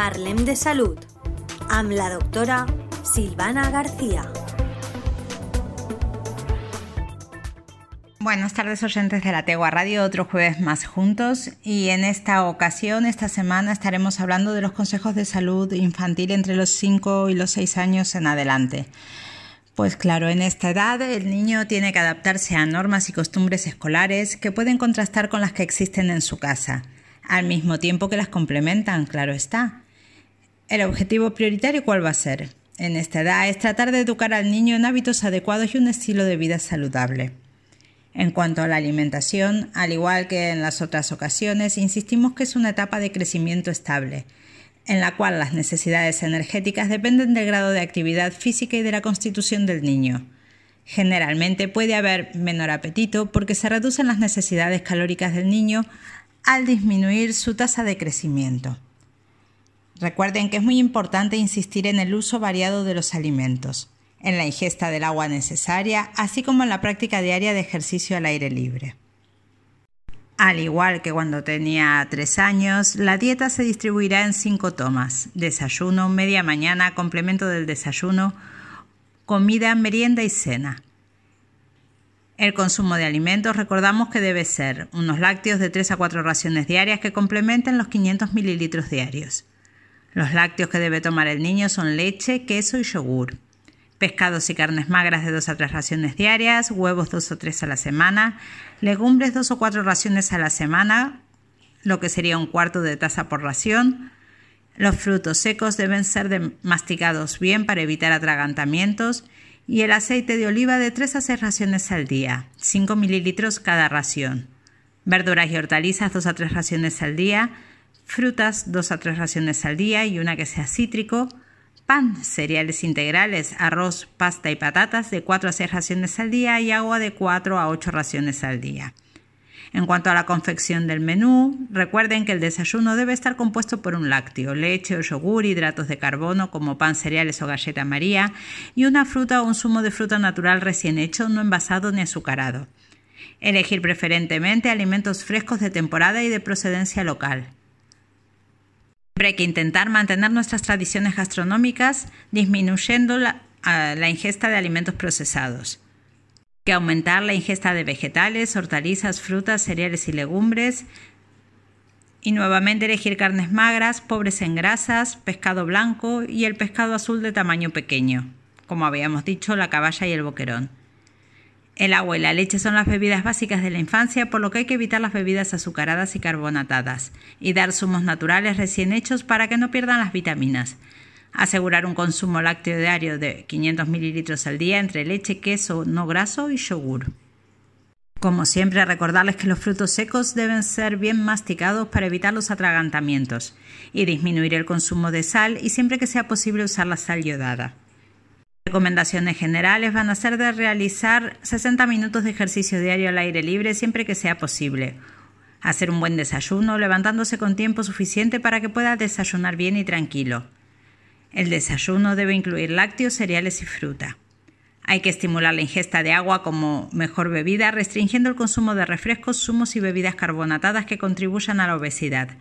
Parlem de Salud amb la doctora Silvana García. Buenas tardes oyentes de la Tegua Radio, otro jueves más juntos y en esta ocasión, esta semana, estaremos hablando de los consejos de salud infantil entre los 5 y los 6 años en adelante. Pues claro, en esta edad el niño tiene que adaptarse a normas y costumbres escolares que pueden contrastar con las que existen en su casa, al mismo tiempo que las complementan, claro está. ¿El objetivo prioritario cuál va a ser? En esta edad es tratar de educar al niño en hábitos adecuados y un estilo de vida saludable. En cuanto a la alimentación, al igual que en las otras ocasiones, insistimos que es una etapa de crecimiento estable, en la cual las necesidades energéticas dependen del grado de actividad física y de la constitución del niño. Generalmente puede haber menor apetito porque se reducen las necesidades calóricas del niño al disminuir su tasa de crecimiento. Recuerden que es muy importante insistir en el uso variado de los alimentos en la ingesta del agua necesaria, así como en la práctica diaria de ejercicio al aire libre. Al igual que cuando tenía tres años, la dieta se distribuirá en cinco tomas: desayuno, media mañana, complemento del desayuno, comida, merienda y cena. El consumo de alimentos recordamos que debe ser unos lácteos de 3 a 4 raciones diarias que complementen los 500 mililitros diarios. Los lácteos que debe tomar el niño son leche, queso y yogur pescados y carnes magras de 2 a 3 raciones diarias, huevos 2 o 3 a la semana, legumbres 2 o 4 raciones a la semana, lo que sería un cuarto de taza por ración. Los frutos secos deben ser masticados bien para evitar atragantamientos y el aceite de oliva de 3 a 6 raciones al día, 5 mililitros cada ración. Verduras y hortalizas 2 a 3 raciones al día, frutas 2 a 3 raciones al día y una que sea cítrico, pan, cereales integrales, arroz, pasta y patatas de 4 a 6 raciones al día y agua de 4 a 8 raciones al día. En cuanto a la confección del menú, recuerden que el desayuno debe estar compuesto por un lácteo, leche o yogur, hidratos de carbono como pan, cereales o galleta María y una fruta o un zumo de fruta natural recién hecho, no envasado ni azucarado. Elegir preferentemente alimentos frescos de temporada y de procedencia local. Siempre hay que intentar mantener nuestras tradiciones gastronómicas disminuyendo la, la ingesta de alimentos procesados. Hay que aumentar la ingesta de vegetales, hortalizas, frutas, cereales y legumbres. Y nuevamente elegir carnes magras, pobres en grasas, pescado blanco y el pescado azul de tamaño pequeño, como habíamos dicho, la caballa y el boquerón. El agua y la leche son las bebidas básicas de la infancia, por lo que hay que evitar las bebidas azucaradas y carbonatadas, y dar zumos naturales recién hechos para que no pierdan las vitaminas. Asegurar un consumo lácteo diario de 500 mililitros al día entre leche, queso no graso y yogur. Como siempre, recordarles que los frutos secos deben ser bien masticados para evitar los atragantamientos y disminuir el consumo de sal y siempre que sea posible usar la sal yodada recomendaciones generales van a ser de realizar 60 minutos de ejercicio diario al aire libre siempre que sea posible. Hacer un buen desayuno, levantándose con tiempo suficiente para que pueda desayunar bien y tranquilo. El desayuno debe incluir lácteos, cereales y fruta. Hay que estimular la ingesta de agua como mejor bebida, restringiendo el consumo de refrescos, zumos y bebidas carbonatadas que contribuyan a la obesidad.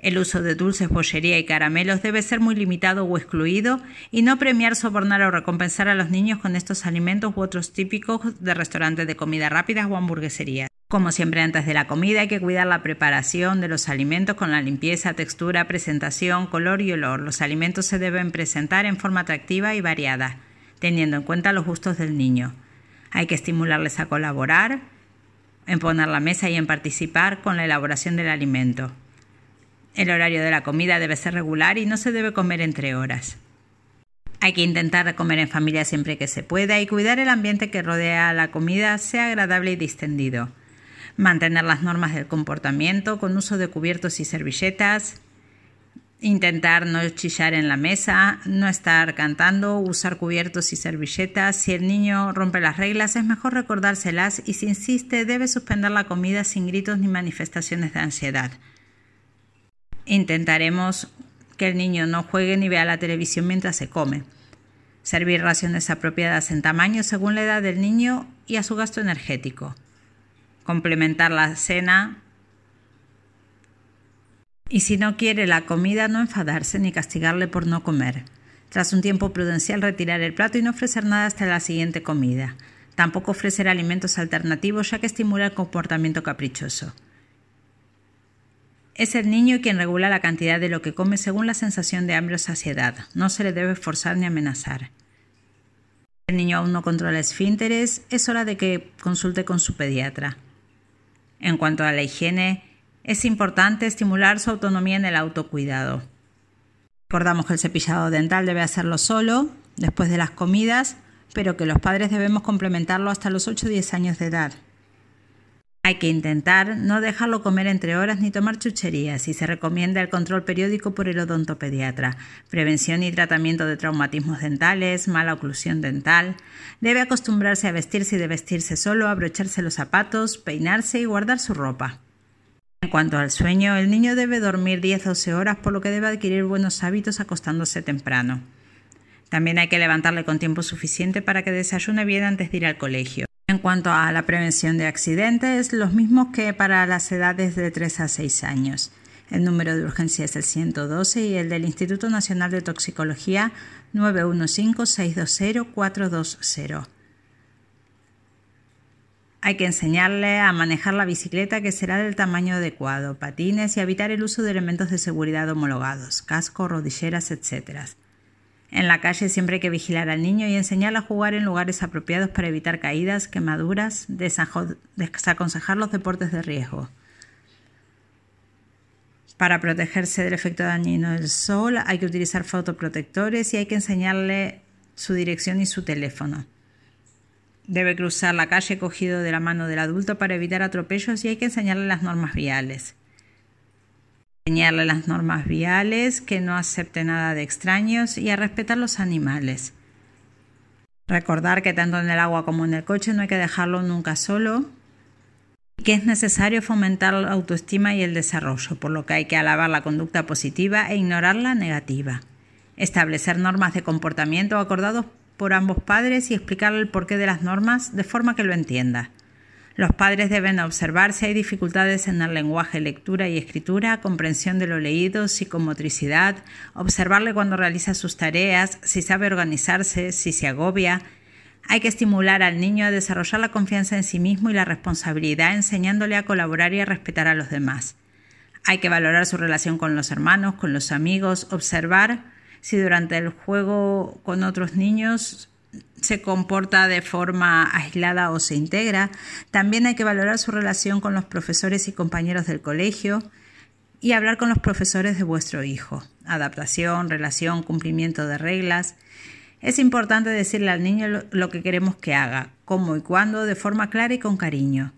El uso de dulces, bollería y caramelos debe ser muy limitado o excluido y no premiar, sobornar o recompensar a los niños con estos alimentos u otros típicos de restaurantes de comida rápida o hamburgueserías. Como siempre antes de la comida hay que cuidar la preparación de los alimentos con la limpieza, textura, presentación, color y olor. Los alimentos se deben presentar en forma atractiva y variada, teniendo en cuenta los gustos del niño. Hay que estimularles a colaborar, en poner la mesa y en participar con la elaboración del alimento. El horario de la comida debe ser regular y no se debe comer entre horas. Hay que intentar comer en familia siempre que se pueda y cuidar el ambiente que rodea la comida sea agradable y distendido. Mantener las normas del comportamiento con uso de cubiertos y servilletas. Intentar no chillar en la mesa, no estar cantando, usar cubiertos y servilletas. Si el niño rompe las reglas, es mejor recordárselas y si insiste, debe suspender la comida sin gritos ni manifestaciones de ansiedad. Intentaremos que el niño no juegue ni vea la televisión mientras se come. Servir raciones apropiadas en tamaño según la edad del niño y a su gasto energético. Complementar la cena Y si no quiere la comida, no enfadarse ni castigarle por no comer. Tras un tiempo prudencial, retirar el plato y no ofrecer nada hasta la siguiente comida. Tampoco ofrecer alimentos alternativos ya que estimula el comportamiento caprichoso. Es el niño quien regula la cantidad de lo que come según la sensación de hambre o saciedad. No se le debe forzar ni amenazar. El niño aún no controla esfínteres, es hora de que consulte con su pediatra. En cuanto a la higiene, es importante estimular su autonomía en el autocuidado. Recordamos que el cepillado dental debe hacerlo solo, después de las comidas, pero que los padres debemos complementarlo hasta los 8 o 10 años de edad. Hay que intentar no dejarlo comer entre horas ni tomar chucherías y se recomienda el control periódico por el odontopediatra, prevención y tratamiento de traumatismos dentales, mala oclusión dental. Debe acostumbrarse a vestirse y de vestirse solo, abrocharse los zapatos, peinarse y guardar su ropa. En cuanto al sueño, el niño debe dormir 10-12 horas, por lo que debe adquirir buenos hábitos acostándose temprano. También hay que levantarle con tiempo suficiente para que desayune bien antes de ir al colegio. En cuanto a la prevención de accidentes, los mismos que para las edades de 3 a 6 años. El número de urgencia es el 112 y el del Instituto Nacional de Toxicología 915-620-420. Hay que enseñarle a manejar la bicicleta que será del tamaño adecuado, patines y evitar el uso de elementos de seguridad homologados, casco, rodilleras, etc. En la calle siempre hay que vigilar al niño y enseñarle a jugar en lugares apropiados para evitar caídas, quemaduras, desaconsejar los deportes de riesgo. Para protegerse del efecto dañino del sol hay que utilizar fotoprotectores y hay que enseñarle su dirección y su teléfono. Debe cruzar la calle cogido de la mano del adulto para evitar atropellos y hay que enseñarle las normas viales. Enseñarle las normas viales, que no acepte nada de extraños y a respetar los animales. Recordar que tanto en el agua como en el coche no hay que dejarlo nunca solo, que es necesario fomentar la autoestima y el desarrollo, por lo que hay que alabar la conducta positiva e ignorar la negativa. Establecer normas de comportamiento acordados por ambos padres y explicarle el porqué de las normas de forma que lo entienda. Los padres deben observar si hay dificultades en el lenguaje, lectura y escritura, comprensión de lo leído, psicomotricidad, observarle cuando realiza sus tareas, si sabe organizarse, si se agobia. Hay que estimular al niño a desarrollar la confianza en sí mismo y la responsabilidad, enseñándole a colaborar y a respetar a los demás. Hay que valorar su relación con los hermanos, con los amigos, observar si durante el juego con otros niños se comporta de forma aislada o se integra. También hay que valorar su relación con los profesores y compañeros del colegio y hablar con los profesores de vuestro hijo. Adaptación, relación, cumplimiento de reglas. Es importante decirle al niño lo que queremos que haga, cómo y cuándo, de forma clara y con cariño.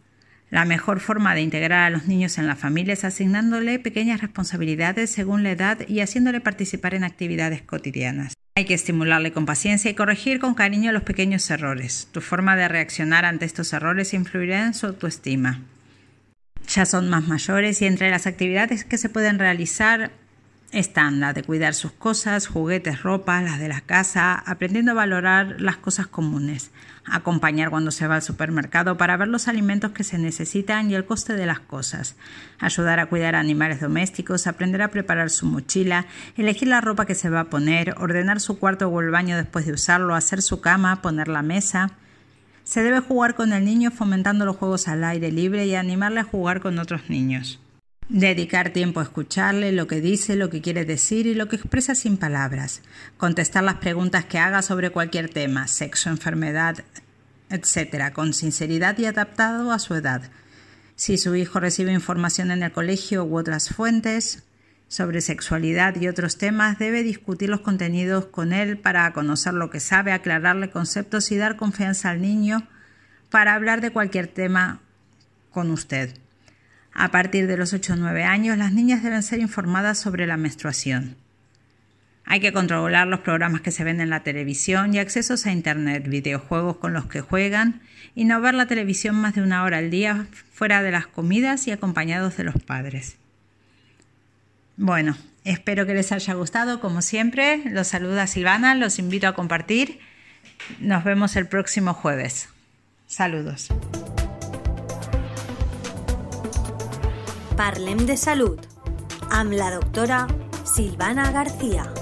La mejor forma de integrar a los niños en la familia es asignándole pequeñas responsabilidades según la edad y haciéndole participar en actividades cotidianas. Hay que estimularle con paciencia y corregir con cariño los pequeños errores. Tu forma de reaccionar ante estos errores influirá en su autoestima. Ya son más mayores y entre las actividades que se pueden realizar están la de cuidar sus cosas, juguetes, ropa, las de la casa, aprendiendo a valorar las cosas comunes, acompañar cuando se va al supermercado para ver los alimentos que se necesitan y el coste de las cosas, ayudar a cuidar animales domésticos, aprender a preparar su mochila, elegir la ropa que se va a poner, ordenar su cuarto o el baño después de usarlo, hacer su cama, poner la mesa. Se debe jugar con el niño fomentando los juegos al aire libre y animarle a jugar con otros niños. Dedicar tiempo a escucharle lo que dice, lo que quiere decir y lo que expresa sin palabras. Contestar las preguntas que haga sobre cualquier tema, sexo, enfermedad, etc., con sinceridad y adaptado a su edad. Si su hijo recibe información en el colegio u otras fuentes sobre sexualidad y otros temas, debe discutir los contenidos con él para conocer lo que sabe, aclararle conceptos y dar confianza al niño para hablar de cualquier tema con usted. A partir de los 8 o 9 años, las niñas deben ser informadas sobre la menstruación. Hay que controlar los programas que se ven en la televisión y accesos a Internet, videojuegos con los que juegan y no ver la televisión más de una hora al día fuera de las comidas y acompañados de los padres. Bueno, espero que les haya gustado. Como siempre, los saluda Silvana, los invito a compartir. Nos vemos el próximo jueves. Saludos. Parlem de Salud Am la doctora Silvana García.